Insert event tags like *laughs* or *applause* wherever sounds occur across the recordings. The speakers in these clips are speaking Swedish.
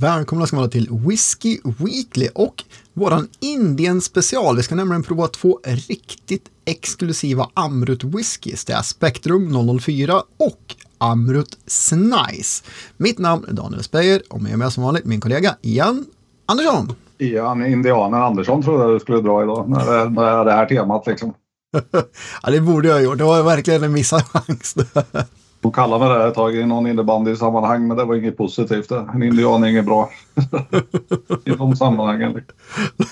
Välkomna ska vara till Whiskey Weekly och våran Indien special. Vi ska nämligen prova två riktigt exklusiva Amrut whiskys. Det är Spektrum 004 och Amrut Snice. Mitt namn är Daniel Speyer och med mig som vanligt min kollega Ian Andersson. Ian Indianen Andersson trodde jag du skulle dra idag när det, när det här temat liksom. *laughs* ja, det borde jag ha gjort. Det var verkligen en missad chans. *laughs* De kallade mig det ett tag i någon innebandy-sammanhang men det var inget positivt. En indian är inget bra *laughs* i de sammanhangen.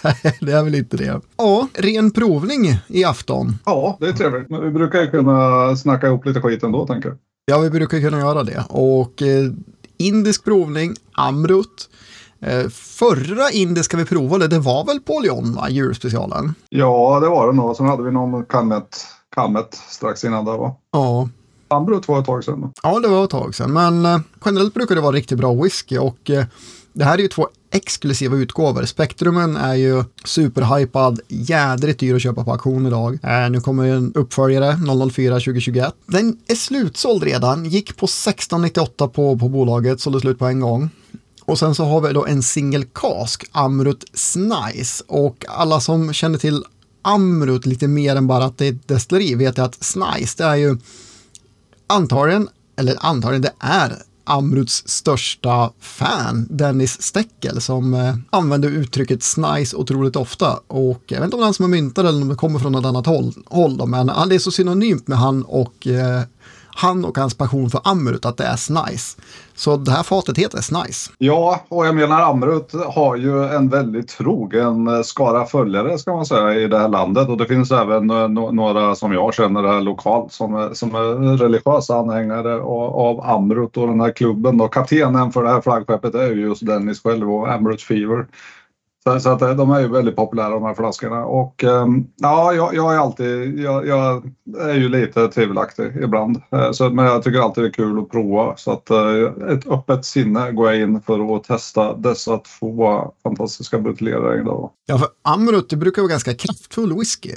Nej, det är väl inte det. Ja, ren provning i afton. Ja, det är trevligt. Men vi brukar ju kunna snacka ihop lite skit ändå tänker jag. Ja, vi brukar kunna göra det. Och eh, indisk provning, Amrut. Eh, förra indiska vi provade, det var väl Polion, va? Julspecialen? Ja, det var det nog. Sen hade vi någon Kalmet, Kalmet strax innan där va? Ja. Ambrut var ett tag sedan. Ja, det var ett tag sedan. Men eh, generellt brukar det vara riktigt bra whisky och eh, det här är ju två exklusiva utgåvor. Spektrumen är ju superhypad, jädrigt dyr att köpa på auktion idag. Eh, nu kommer en uppföljare 004 2021. Den är slutsåld redan, gick på 1698 på, på bolaget, sålde slut på en gång. Och sen så har vi då en single cask, Amrut Snice. Och alla som känner till Amrut lite mer än bara att det är ett destilleri vet att Snice, det är ju antagligen, eller antagligen det är Amruts största fan, Dennis Steckel, som eh, använder uttrycket snice otroligt ofta. Och jag vet inte om det är han som har myntat det eller om det kommer från något annat håll, håll då, men det är så synonymt med han och eh, han och hans passion för Amrut att det är Snice. Så det här fatet heter Snice. Ja, och jag menar Amrut har ju en väldigt trogen eh, skara följare ska man säga i det här landet och det finns även eh, några som jag känner här lokalt som är, som är religiösa anhängare av, av Amrut och den här klubben. Och kaptenen för det här flaggskeppet är ju just Dennis själv och Amrut Fever. Så, så att eh, de är ju väldigt populära de här flaskorna. Och ehm, ja, jag, jag, är alltid, jag, jag, är ju lite tvivelaktig ibland. Eh, så, men jag tycker alltid det är kul att prova. Så att eh, ett öppet sinne går jag in för att testa dessa två fantastiska buteljerare idag. Ja, för Amrut det brukar vara ganska kraftfull whisky.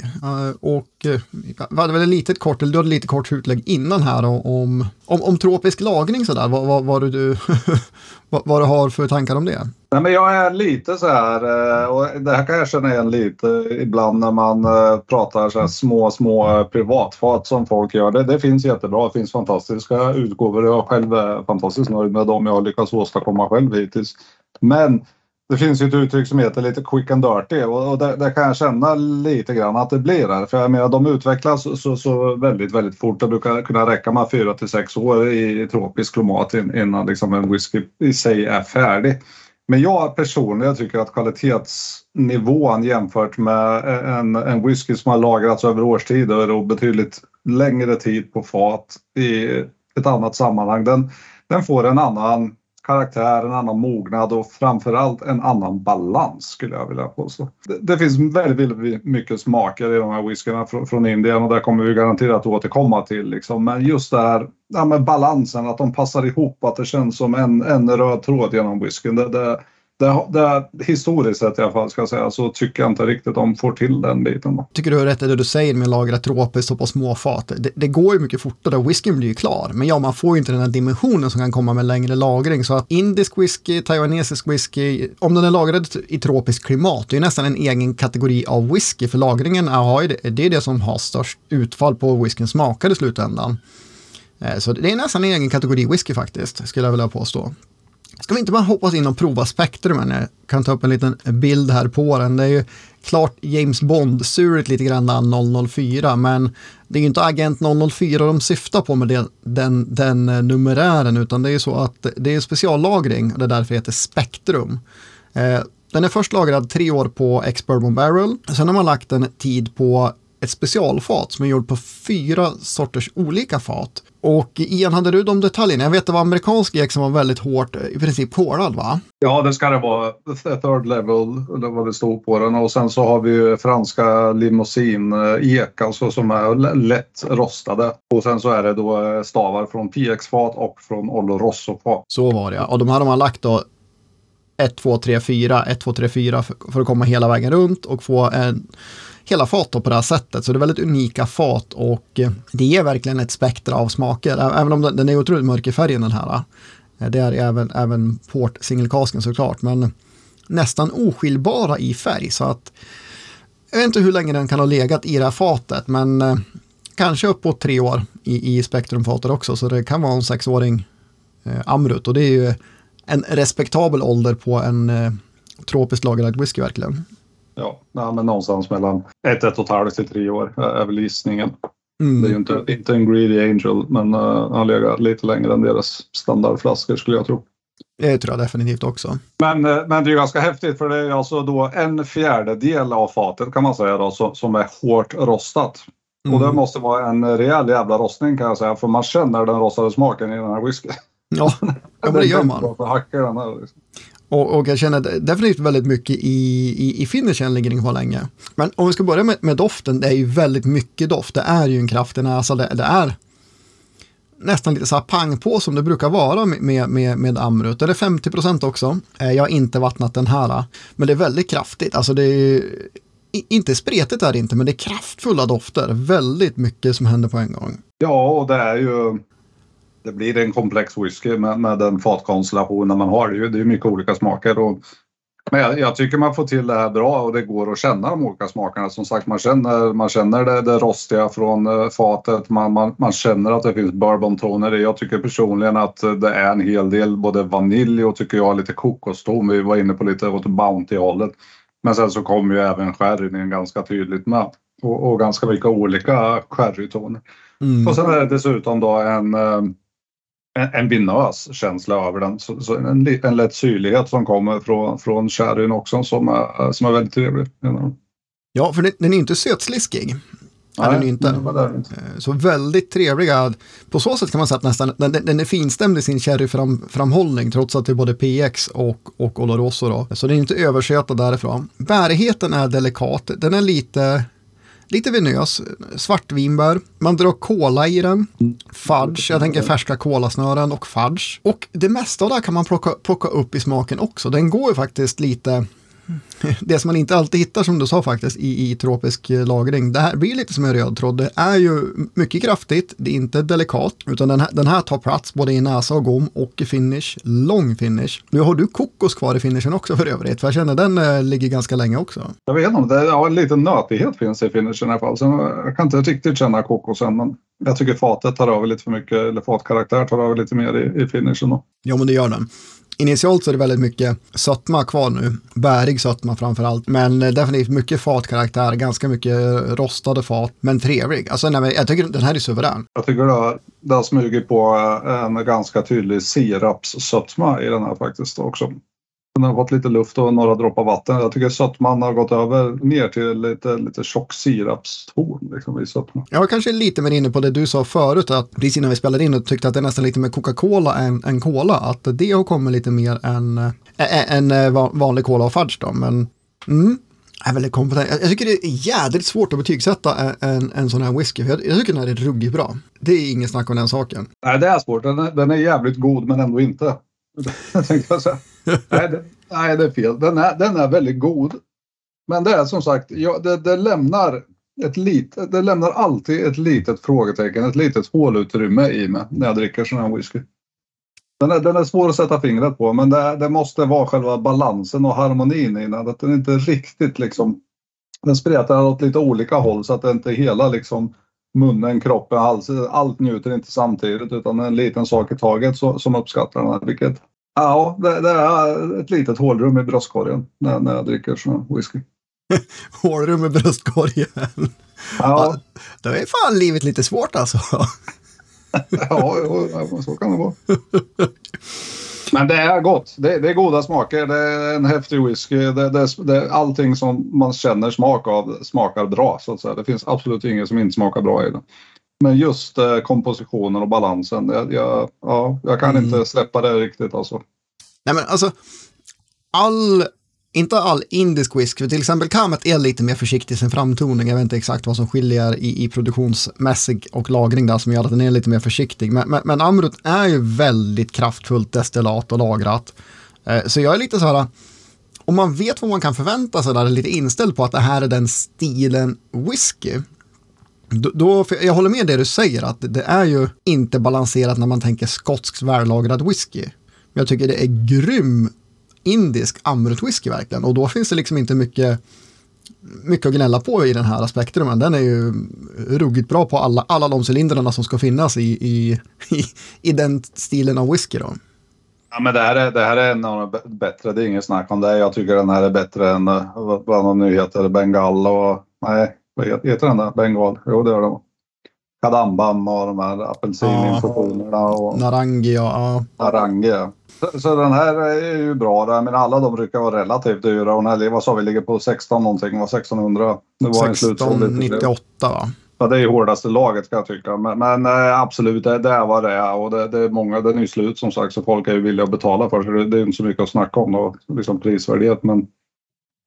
Och vi hade väl ett litet kort, eller du hade lite kort utlägg innan här om, om, om tropisk lagring sådär. Vad, vad, vad, du, *laughs* vad, vad du har för tankar om det? Nej, men jag är lite så här, eh, och det här kan jag känna igen lite ibland när man eh, pratar så här små, små privatfat som folk gör. Det, det finns jättebra, det finns fantastiska utgåvor. Jag själv är fantastiskt nöjd med dem jag har lyckats åstadkomma själv hittills. Men det finns ju ett uttryck som heter lite quick and dirty och, det, där, kan jag känna lite grann att det blir där. För jag menar, de utvecklas så, så väldigt, väldigt fort. Det brukar kunna räcka med fyra till sex år i tropisk klimat innan liksom en whisky i sig är färdig. Men jag personligen tycker att kvalitetsnivån jämfört med en, en whisky som har lagrats över årstider och betydligt längre tid på fat i ett annat sammanhang. Den, den får en annan karaktär, en annan mognad och framförallt en annan balans skulle jag vilja påstå. Det, det finns väldigt, väldigt mycket smaker i de här whiskyna från, från Indien och där kommer vi garanterat återkomma till. Liksom. Men just det här ja, med balansen, att de passar ihop, att det känns som en, en röd tråd genom whiskyn. Det, det, det, det, historiskt sett i alla fall ska jag säga så tycker jag inte riktigt de får till den biten. Då. Tycker du har rätt i det du säger med att lagra tropiskt och på små fat. Det, det, går ju mycket fortare, och whiskyn blir ju klar. Men ja, man får ju inte den här dimensionen som kan komma med längre lagring. Så att indisk whisky, taiwanesisk whisky, om den är lagrad i tropiskt klimat, det är nästan en egen kategori av whisky. För lagringen är, det, det är det som har störst utfall på whiskyn smakar i slutändan. Eh, så det är nästan en egen kategori whisky faktiskt, skulle jag vilja påstå. Ska vi inte bara hoppas in och prova spektrumen? Jag kan ta upp en liten bild här på den. Det är ju klart James Bond-suret lite grann 004, men det är ju inte Agent 004 de syftar på med den, den, den numerären, utan det är ju så att det är speciallagring och det är därför det heter spektrum. Eh, den är först lagrad tre år på Ex-Bourbon Barrel, sen har man lagt en tid på ett specialfat som är gjort på fyra sorters olika fat. Och Ian, hade du de detaljerna? Jag vet att det var amerikansk ek som var väldigt hårt, i princip hårdad va? Ja, det ska det vara. Third level, eller vad det stod på den. Och sen så har vi ju franska limousin-ek, alltså som är lätt rostade. Och sen så är det då eh, stavar från PX-fat och från Oloroso-fat. Så var det ja. Och de här har man lagt då 1, 2, 3, 4, 1, 2, 3, 4 för att komma hela vägen runt och få en hela fat på det här sättet. Så det är väldigt unika fat och eh, det är verkligen ett spektra av smaker. Även om den är otroligt mörk i färgen den här. Eh, det är även, även port singelkasken såklart, men nästan oskiljbara i färg. Så att jag vet inte hur länge den kan ha legat i det här fatet, men eh, kanske uppåt tre år i, i spektrumfatet också. Så det kan vara en sexåring eh, Amrut och det är ju en respektabel ålder på en eh, tropiskt lagrad whisky verkligen. Ja, nej, men någonstans mellan ett, ett och ett halvt till tre år är väl gissningen. Mm. Det är ju inte, inte en Greedy Angel, men uh, han legat lite längre än deras standardflaskor skulle jag tro. Det tror jag definitivt också. Men, uh, men det är ganska häftigt för det är alltså då en fjärdedel av fatet kan man säga då, som, som är hårt rostat. Mm. Och det måste vara en rejäl jävla rostning kan jag säga för man känner den rostade smaken i den här whiskyn. Ja, ja men det gör man. *laughs* Hackar den här, liksom. Och, och, jag känner definitivt väldigt mycket i, i, i finishen ligger den kvar länge. Men om vi ska börja med, med, doften, det är ju väldigt mycket doft. Det är ju en kraftig näsa, det, det är nästan lite så här pang på som det brukar vara med, med, med Amrut. Det är 50 procent också. Eh, jag har inte vattnat den här, men det är väldigt kraftigt. Alltså det är inte spretigt är det inte, men det är kraftfulla dofter. Väldigt mycket som händer på en gång. Ja, och det är ju det blir en komplex whisky med, med den fatkonstellationen man har. Det är, det är mycket olika smaker. Och, men jag, jag, tycker man får till det här bra och det går att känna de olika smakerna. Som sagt, man känner, man känner det, det rostiga från uh, fatet. Man, man, man, känner att det finns bourbontoner i. Jag tycker personligen att det är en hel del både vanilj och tycker jag lite kokoston. Vi var inne på lite åt Bounty-hållet. Men sen så kommer ju även sherryn ganska tydligt med. Och, och ganska mycket olika sherrytoner. Mm. Och sen är det dessutom då en uh, en, vinös känsla över den. Så, så en, en lätt syrlighet som kommer från, från sherryn också som är, som är väldigt trevlig. Ja, för den, den är inte sötsliskig. Nej, den inte. inte. Eh, så väldigt trevliga. På så sätt kan man säga att nästan, den, den är finstämd i sin sherryframhållning trots att det är både PX och, och Oloroso. Då. Så den är inte översötad därifrån. Bärigheten är delikat. Den är lite lite venös, svartvinbär, man drar kola i den, fudge, jag tänker färska kolasnören och fudge. Och det mesta av det här kan man plocka, plocka upp i smaken också. Den går ju faktiskt lite *laughs* det som man inte alltid hittar som du sa faktiskt i, i tropisk eh, lagring. Det här blir lite som en röd tråd. Det är ju mycket kraftigt, det är inte delikat, utan den här, den här tar plats både i näsa och gom och i finish, lång finish. Nu har du kokos kvar i finishen också för övrigt, för jag känner den äh, ligger ganska länge också. Jag vet inte, ja, en liten nötighet finns i finishen i alla fall. Så jag kan inte riktigt känna kokosen, men jag tycker fatet tar över lite för mycket, eller fatkaraktär tar över lite mer i, i finishen. Då. Ja, men det gör den initialt så är det väldigt mycket sötma kvar nu, bärig sötma framför allt, men eh, definitivt mycket fatkaraktär, ganska mycket rostade fat, men trevlig. Alltså, nej, jag tycker den här är suverän. Jag tycker det har, det har smugit på eh, en ganska tydlig sirapssötma i den här faktiskt också. Den har fått lite luft och några droppar vatten. Jag tycker sötman har gått över ner till lite, lite tjock sirapston liksom, i sötman. Jag var kanske lite mer inne på det du sa förut, att precis innan vi spelade in och tyckte att det är nästan lite mer Coca-Cola än, än Cola. Att det har kommit lite mer än, äh, än vanlig Cola och fudge då. Men mm, är väldigt kompetent. Jag, tycker det är jädrigt svårt att betygsätta en, en, sån här whisky. Jag, jag tycker den här är ruggigt bra. Det är inget snack om den saken. Nej, det är svårt. Den är, den är jävligt god men ändå inte. *laughs* tänkte säga. nej, det, nej, det är fel. Den är, den är väldigt god. Men det är som sagt, ja, det, det, lämnar ett lit, det lämnar alltid ett litet frågetecken, ett litet hålutrymme i mig när jag dricker sån här whisky. Den är, den är svår att sätta fingret på, men det, det måste vara själva balansen och harmonin i den. Att den inte riktigt liksom... Den spretar åt lite olika håll så att det inte hela liksom munnen, kroppen, halsen, allt njuter inte samtidigt utan en liten sak i taget så, som uppskattar den. Ja, det, det, är ett litet hålrum i bröstkorgen när, när jag dricker sån whisky. *laughs* hålrum i bröstkorgen? Ja. Då är fan livet lite svårt alltså. *laughs* ja, ja, så kan det vara. *laughs* Men det är gott. Det, det, är goda smaker. Det är en häftig whisky. Det, det, det, allting som man känner smak av smakar bra. Så att säga. Det finns absolut inget som inte smakar bra i den. Men just eh, kompositionen och balansen, jag, jag, ja, jag kan mm. inte släppa det riktigt alltså. Nej men alltså, all, inte all indisk whisky, till exempel Kamet är lite mer försiktig i sin framtoning. Jag vet inte exakt vad som skiljer i, i produktionsmässig och lagring där som gör att den är lite mer försiktig. Men, men, men Amrut är ju väldigt kraftfullt destillat och lagrat. Eh, så jag är lite så här, om man vet vad man kan förvänta sig där, är lite inställd på att det här är den stilen whisky, då, då, jag håller med det du säger, att det är ju inte balanserat när man tänker skotsk vällagrad whisky. Jag tycker det är grym indisk amrut whisky verkligen. Och då finns det liksom inte mycket, mycket att gnälla på i den här aspekten. Men den är ju ruggigt bra på alla, alla de cylindrarna som ska finnas i, i, *laughs* i, i den stilen av whisky. Då. Ja, men det här, är, det här är en av de bättre, det är inget snack om det. Jag tycker den här är bättre än eh, vad de nu heter, Bengal och... Nej, vad heter den där? Bengal? Jo, det gör de. Kadambam och de här apelsininfusionerna. Och... Narangi, ja. Narangi, ja. Så, så, den här är ju bra. Men alla de brukar vara relativt dyra. Och den här, vad sa vi, ligger på 16 någonting, var 1600? Det var 1698 va? Ja, det är hårdaste laget kan jag tycka. Men, men äh, absolut, det, det, är vad det är. Och det, det är många, den är ju slut som sagt. Så folk är ju villiga att betala för det. Det är inte så mycket att snacka om då, liksom prisvärdhet. Men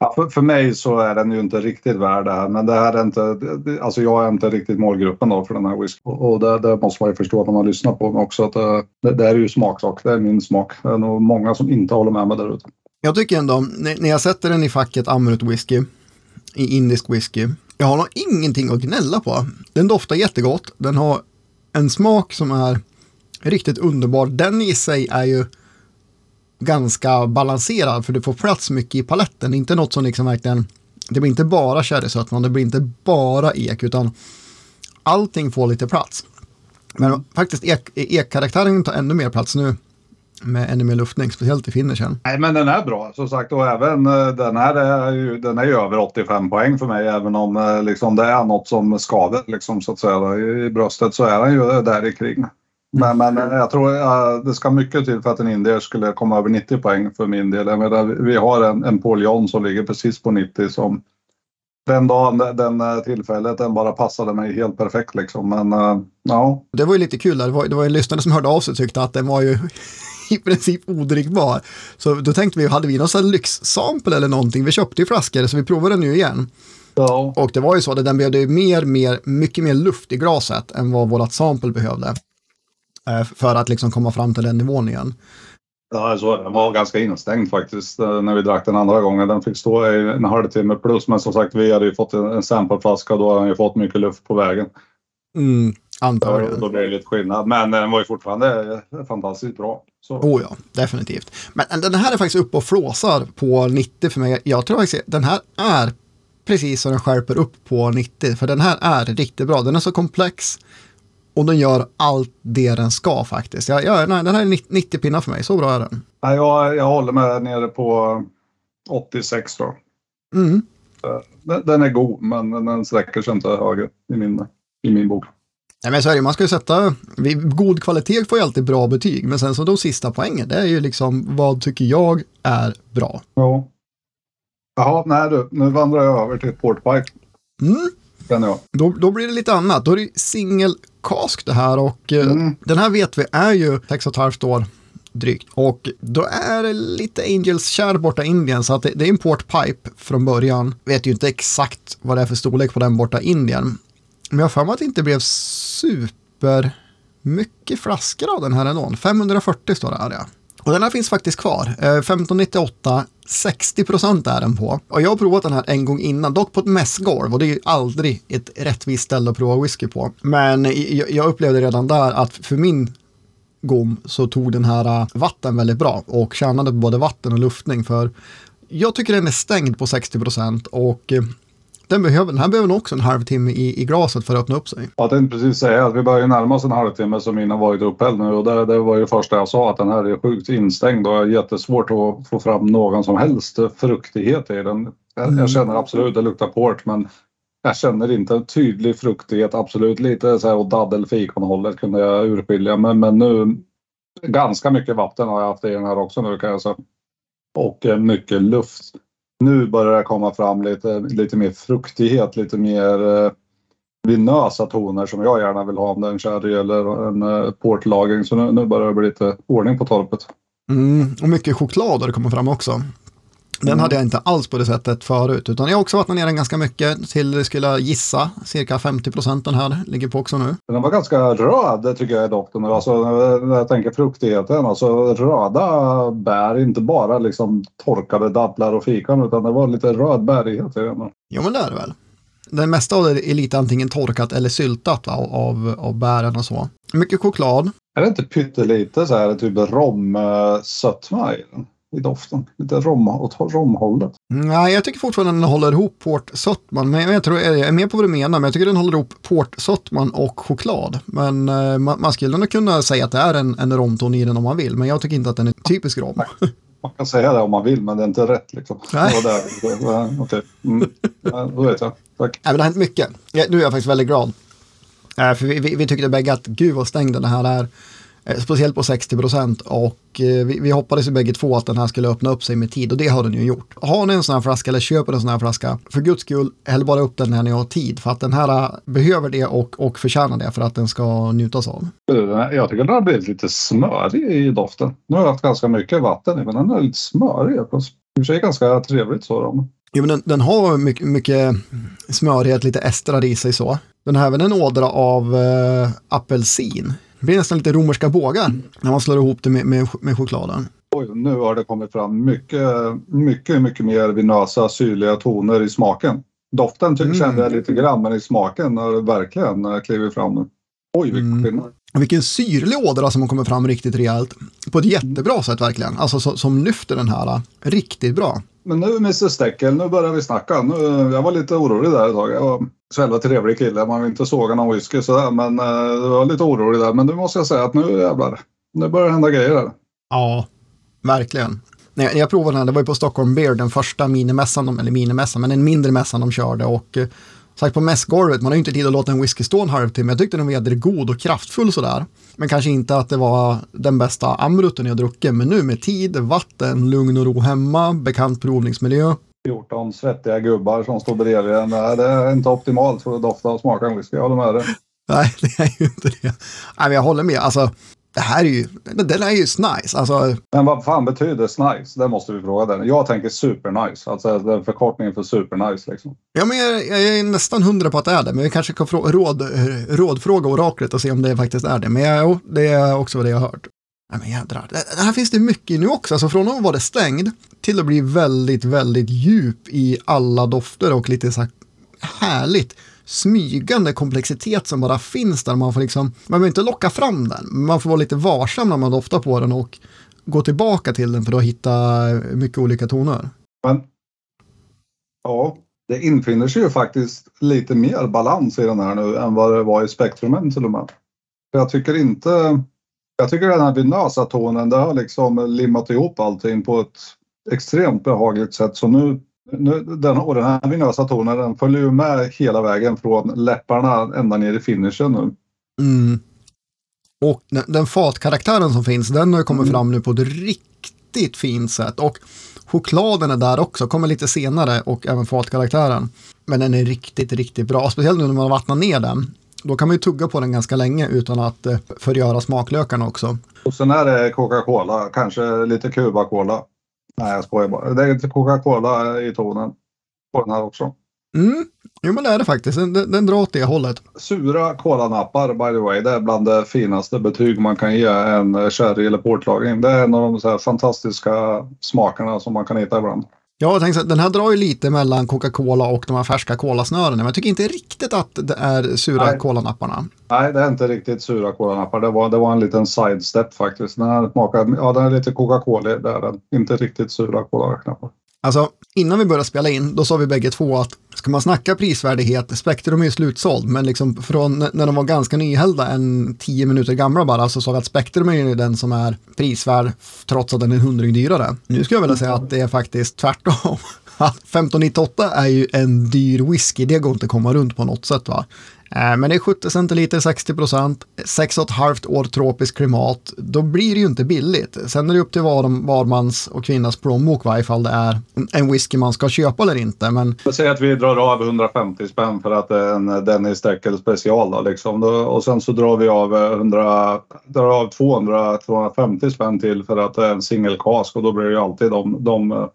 ja, för, för mig så är den ju inte riktigt värd det här. Men det här är inte, det, alltså jag är inte riktigt målgruppen då för den här whisky. Och, och det, det, måste man ju förstå när man lyssnar på mig också. Att det, det, är ju smaksak. Det är min smak. Det är nog många som inte håller med mig där ute. Jag tycker ändå, när jag sätter den i facket Amrut whisky, i indisk whisky, jag har nog ingenting att gnälla på. Den doftar jättegott. Den har en smak som är riktigt underbar. Den i sig är ju ganska balanserad för du får plats mycket i paletten. Inte något som liksom verkligen, det blir inte bara sherrysötman, det blir inte bara ek utan allting får lite plats. Men faktiskt ek, ek-karaktären tar ännu mer plats nu med ännu mer luftning, speciellt i finishen. Nej, men den är bra som sagt och även eh, den här är ju, den är ju över 85 poäng för mig även om eh, liksom, det är något som skadar liksom, så att säga i, i bröstet så är den ju där i kring. Men, men eh, jag tror att det ska mycket till för att en indier skulle komma över 90 poäng för min del. Jag menar, vi har en, en Paul John som ligger precis på 90 som den dagen, den tillfället, den bara passade mig helt perfekt liksom. Men ja. Det var ju lite kul, det var, det var en lyssnare som hörde av sig och tyckte att den var ju *laughs* i princip odrickbar. Så då tänkte vi, hade vi någon lyxsample eller någonting? Vi köpte ju flaskor så vi provade den nu igen. Ja. Och det var ju så att den behövde mer, mer, mycket mer luft i glaset än vad vårt sample behövde. Eh, för att liksom komma fram till den nivån igen. Ja, så den var ganska instängd faktiskt eh, när vi drack den andra gången. Den fick stå i en halvtimme plus, men som sagt, vi hade ju fått en sampleflaska och då har den ju fått mycket luft på vägen. Mm, antagligen. Då blir det lite skillnad, men den var ju fortfarande fantastiskt bra. Så. Oh ja, definitivt. Men den här är faktiskt uppe och flåsar på 90 för mig. Jag tror faktiskt den här är precis som den skärper upp på 90. För den här är riktigt bra. Den är så komplex och den gör allt det den ska faktiskt. Jag, jag, nej, den här är 90 pinnar för mig, så bra är den. Jag, jag håller med nere på 86 då. Mm. Den, den är god, men den sträcker sig inte högre i min, i min bok. Nej, men så är det, man ska ju sätta, god kvalitet får ju alltid bra betyg, men sen så de sista poängen, det är ju liksom vad tycker jag är bra. Ja. Jaha, nej du, nu vandrar jag över till Portpipe. Mm. Den jag. Då, då blir det lite annat, då är det single cask det här och eh, mm. den här vet vi är ju 6,5 år drygt. Och då är det lite Angels kär borta i Indien så att det, det är en portpipe från början. Vet ju inte exakt vad det är för storlek på den borta i Indien. Men jag har för mig att det inte blev super mycket flaskor av den här ändå. 540 står det här ja. Och den här finns faktiskt kvar. Eh, 1598, 60 procent är den på. Och jag har provat den här en gång innan, dock på ett mässgolv och det är ju aldrig ett rättvist ställe att prova whisky på. Men jag upplevde redan där att för min gom så tog den här eh, vatten väldigt bra och tjänade på både vatten och luftning för jag tycker den är stängd på 60 procent och eh, den, behöver, den här behöver nog också en halvtimme i, i glaset för att öppna upp sig. Jag tänkte precis säga att vi börjar närma oss en halvtimme som innan varit upphälld nu och det, det var ju det första jag sa att den här är sjukt instängd och jättesvårt att få fram någon som helst fruktighet i den. Jag, mm. jag känner absolut, det luktar port men jag känner inte en tydlig fruktighet, absolut lite så här åt daddelfikonhållet kunde jag urskilja men, men nu ganska mycket vatten har jag haft i den här också nu kan jag säga. Och eh, mycket luft nu börjar det komma fram lite, lite mer fruktighet, lite mer eh, vinösa toner som jag gärna vill ha om det är en sherry eller en eh, portlagring. Så nu, nu börjar det bli lite ordning på torpet. Mm, och mycket choklad har det kommit fram också. Den mm. hade jag inte alls på det sättet förut, utan jag har också vattnat ner den ganska mycket till, skulle jag gissa, cirka 50 procent den här ligger på också nu. Den var ganska röd tycker jag i doften, alltså när jag tänker fruktigheten, alltså röda bär, inte bara liksom torkade dadlar och fikon, utan det var lite röd bärighet i den. Jo men det är det väl. Det mesta av det är lite antingen torkat eller syltat va, av, av bären och så. Mycket choklad, Är det inte pyttelite så här typ romsötma i den? I doften. Lite rom, åt romhållet. Nej, jag tycker fortfarande den håller ihop portsötman. Men jag tror jag är med på vad du menar. Men jag tycker den håller ihop portsötman och choklad. Men eh, man, man skulle nog kunna säga att det är en, en romton i den om man vill. Men jag tycker inte att den är typisk rom. Man kan säga det om man vill, men det är inte rätt liksom. Nej. Och där, Okej, okay. mm. ja, då vet jag. Tack. Nej, men det har hänt mycket. Nu är jag faktiskt väldigt glad. Eh, för vi, vi, vi tyckte bägge att gud vad stängd den här är. Eh, speciellt på 60 procent och eh, vi, vi hoppades ju bägge två att den här skulle öppna upp sig med tid och det har den ju gjort. Har ni en sån här flaska eller köper en sån här flaska, för guds skull, häll bara upp den när ni har tid för att den här eh, behöver det och, och förtjänar det för att den ska njutas av. Jag tycker den har blivit lite smörig i doften. Nu har jag haft ganska mycket vatten i, men den är lite smörig. I och för sig ganska trevligt så. Då. Jo, men den, den har mycket, mycket smörighet, lite estrar i sig så. Den har även en ådra av äh, apelsin. Det blir nästan lite romerska bågar när man slår ihop det med, med, med chokladen. Oj, nu har det kommit fram mycket, mycket, mycket mer vinösa, syrliga toner i smaken. Doften mm. kände jag lite grann, men i smaken har det verkligen klivit fram. Oj, vilken mm. Vilken syrlig ådra som har kommit fram riktigt rejält. På ett jättebra sätt verkligen. Alltså så, som lyfter den här riktigt bra. Men nu Mr Steckel, nu börjar vi snacka. Nu, jag var lite orolig där ett tag. Jag var så jävla trevlig kille. Man vill inte såga någon whisky sådär. Men jag var lite orolig där. Men nu måste jag säga att nu jävlar. Nu börjar det hända grejer där. Ja, verkligen. När jag provade den här, det var ju på Stockholm Beer, den första minimässan, eller minimässan, men en mindre mässan de körde. Och eh, sagt på mässgolvet, man har ju inte tid att låta en whisky stå en halvtimme. Jag tyckte den var god och kraftfull sådär. Men kanske inte att det var den bästa amruten jag druckit. Men nu med tid, vatten, lugn och ro hemma, bekant provningsmiljö. 14 svettiga gubbar som står bredvid en. Det är inte optimalt för att dofta och smaka en whisky, jag håller med dig. *laughs* Nej, det är ju inte det. Nej, men jag håller med. Alltså, det här är ju, den är ju nice. Alltså... Men vad fan betyder snice? Det måste vi fråga den. Jag tänker supernice. Alltså den förkortningen för supernice liksom. Ja, men jag, jag, är nästan hundra på att det är det. Men vi kanske kan råd, rådfråga oraklet och se om det faktiskt är det. Men jo, det är också vad jag har hört. Nej men jädrar, det, här finns det mycket nu också. Alltså från att vara det till att bli väldigt, väldigt djup i alla dofter och lite så här härligt smygande komplexitet som bara finns där. Man får liksom, man behöver inte locka fram den, men man får vara lite varsam när man doftar på den och gå tillbaka till den för att hitta mycket olika toner. Men, ja, det infinner sig ju faktiskt lite mer balans i den här nu än vad det var i spektrumen till och med. Jag tycker inte, jag tycker den här vinösa tonen, det har liksom limmat ihop allting på ett extremt behagligt sätt. Så nu nu, den, och den här vinösa tonen den följer ju med hela vägen från läpparna ända ner i finishen nu. Mm. Och den, den fatkaraktären som finns, den har kommit mm. fram nu på ett riktigt fint sätt. Och chokladen är där också, kommer lite senare och även fatkaraktären. Men den är riktigt, riktigt bra. Speciellt nu när man vattnar ner den. Då kan man ju tugga på den ganska länge utan att eh, förgöra smaklökarna också. Och sen är det Coca-Cola, kanske lite Cuba-Cola. Nej, jag skojar bara. Det är lite Coca-Cola i tonen på den här också. Mm. Jo, men det är det faktiskt. Den, den drar åt det hållet. Sura kolanappar, by the way, det är bland det finaste betyg man kan ge en sherry eller portlagring. Det är en av de så fantastiska smakerna som man kan hitta ibland. Ja, jag tänkte, den här drar ju lite mellan Coca-Cola och de här färska kolasnören. Men jag tycker inte riktigt att det är sura Nej. kolanapparna. Nej, det är inte riktigt sura kolanappar. Det var, det var en liten sidestep faktiskt. Den här smakar, ja den är lite Coca-Cola, det är den. Inte riktigt sura kolanappar. Alltså, innan vi började spela in, då sa vi bägge två att ska man snacka prisvärdighet, Spektrum är ju slutsåld, men liksom från när de var ganska nyhällda, en tio minuter gamla bara, så sa vi att Spektrum är ju den som är prisvärd trots att den är en hundring dyrare. Nu skulle jag vilja säga att det är faktiskt tvärtom. *laughs* 1598 är ju en dyr whisky, det går inte att komma runt på något sätt va. Eh, men det är 70 centiliter, 60 procent, 6,5 år tropiskt klimat. Då blir det ju inte billigt. Sen är det upp till var, var mans och kvinnas plånbok ifall det är en whisky man ska köpa eller inte. Men... Jag säger att vi drar av 150 spänn för att det är en Dennis Deckel special. Då, liksom. och sen så drar vi av, eh, 100, drar av 200-250 spänn till för att det är en single cask och då blir det ju alltid de, de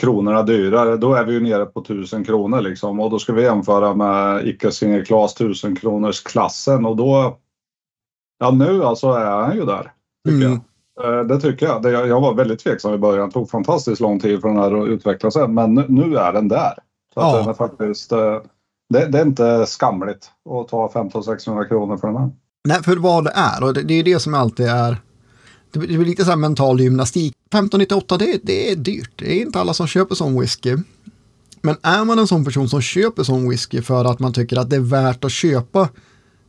kronorna dyrare, då är vi ju nere på 1000 kronor liksom och då ska vi jämföra med icke single class 1000 kronors klassen och då Ja nu alltså är han ju där. Tycker mm. jag. Eh, det tycker jag. Jag var väldigt tveksam i början. Det tog fantastiskt lång tid för den här att utveckla sig men nu är den där. Så ja. den är faktiskt, eh, det, det, är inte skamligt att ta 1500-1600 kronor för den här. Nej, för vad det är, och det, det är det som alltid är, det blir lite så här mental gymnastik. 1598, det, det är dyrt. Det är inte alla som köper sån whisky. Men är man en sån person som köper sån whisky för att man tycker att det är värt att köpa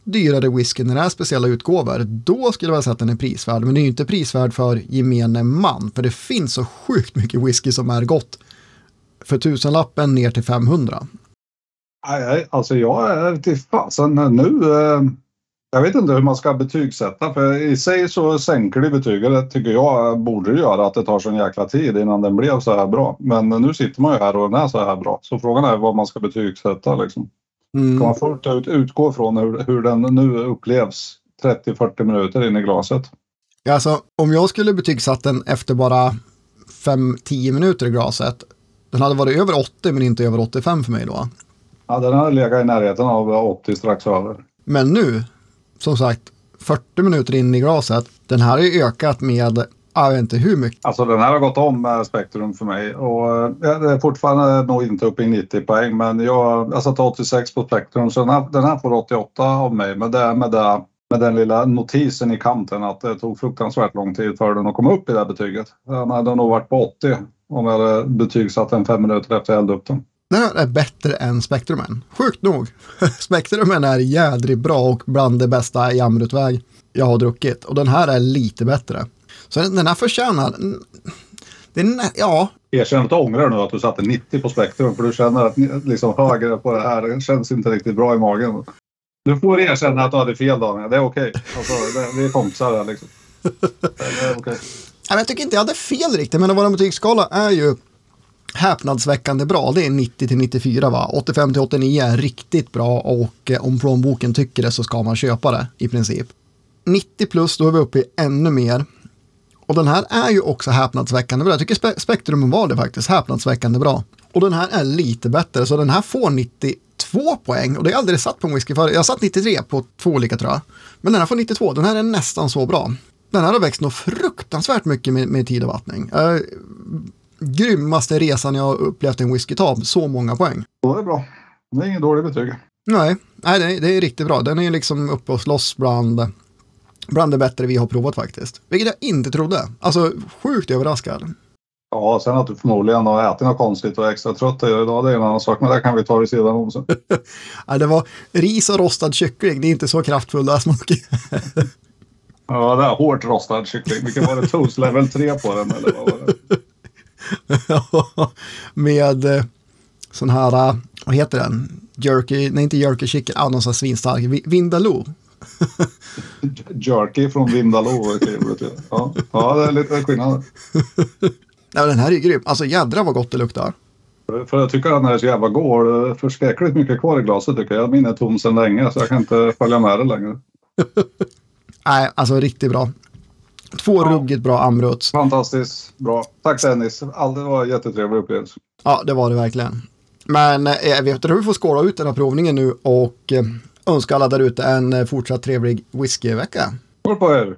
dyrare whisky när det är speciella utgåvor, då skulle jag säga att den är prisvärd. Men det är ju inte prisvärd för gemene man, för det finns så sjukt mycket whisky som är gott för tusenlappen ner till 500. Nej, alltså jag är till fasen nu. Eh, jag vet inte hur man ska betygsätta för i sig så sänker det betyget. Det tycker jag borde göra att det tar sån jäkla tid innan den blev så här bra. Men nu sitter man ju här och den är så här bra. Så frågan är vad man ska betygsätta liksom. Mm. Kan man fullt ut utgå från hur, hur den nu upplevs 30-40 minuter in i glaset? Alltså om jag skulle betygsätta den efter bara 5-10 minuter i glaset. Den hade varit över 80 men inte över 85 för mig då. Ja, den hade legat i närheten av 80 strax över. Men nu, som sagt, 40 minuter in i glaset. Den här har ju ökat med jag vet inte hur mycket. Alltså den här har gått om eh, Spektrum för mig och eh, jag är fortfarande nog inte uppe i 90 poäng men jag, jag satt 86 på Spektrum så den här, den här får 88 av mig Men det, med, det, med den lilla notisen i kanten att det tog fruktansvärt lång tid för den att komma upp i det här betyget. Den hade nog varit på 80 om jag hade betygsatt den fem minuter efter att jag hällde upp den. Den här är bättre än Spektrumen. Sjukt nog. *laughs* Spektrumen är jädrigt bra och bland det bästa i Amrutväg jag har druckit. Och den här är lite bättre. Så den här förtjänar, den, ja. Erkänn att du ångrar nu att du satte 90 på Spektrum för du känner att liksom högre på det här det känns inte riktigt bra i magen. Du får erkänna att du hade fel Daniel, det är okej. Okay. Alltså, vi är kompisar här liksom. *laughs* Det är okay. Jag tycker inte jag hade fel riktigt, men vår betygsskala är ju häpnadsväckande bra. Det är 90 till 94 va? 85 till 89 är riktigt bra och eh, om plånboken tycker det så ska man köpa det i princip. 90 plus, då är vi uppe i ännu mer. Och den här är ju också häpnadsväckande bra. Jag tycker spe Spektrum var det faktiskt, häpnadsväckande bra. Och den här är lite bättre, så den här får 92 poäng. Och det har jag aldrig satt på en whisky förut. Jag har satt 93 på två olika tror jag. Men den här får 92, den här är nästan så bra. Den här har växt nog fruktansvärt mycket med, med tid och vattning. Uh, grymmaste resan jag har upplevt en whisky ta, så många poäng. Det är bra. Det är ingen dålig betyg. Nej, nej det, är, det är riktigt bra. Den är liksom uppe och slåss bland bland det bättre vi har provat faktiskt. Vilket jag inte trodde. Alltså sjukt överraskad. Ja, sen att du förmodligen har ätit något konstigt och är extra trött idag, det är en annan sak. Men det kan vi ta vid sidan om sen. *laughs* ja, det var ris och rostad kyckling. Det är inte så kraftfull där *laughs* smak. ja, det är hårt rostad kyckling. Vilken var det? Toast level 3 på den? Eller vad var det? *laughs* Med eh, sån här, eh, vad heter den? Jerky, nej inte jerky chicken, ah, någon sån svinstark. Vindaloo *laughs* Jerky från Vindaloo Ja. ja, det är lite skillnad. ja, den här är grym. Alltså jädra vad gott det luktar. För jag tycker att den här är så jävla god. Det är förskräckligt mycket kvar i glaset tycker jag. Min är tom sedan länge så jag kan inte följa med det längre. *laughs* Nej, alltså riktigt bra. Två ja. ruggigt bra Amruts. Fantastiskt bra. Tack Dennis. Det var en jättetrevlig upplevelse. Ja, det var det verkligen. Men eh, jag vet att vi får skåla ut den här provningen nu och eh, önska alla där ute en eh, fortsatt trevlig whiskyvecka. Skål på er!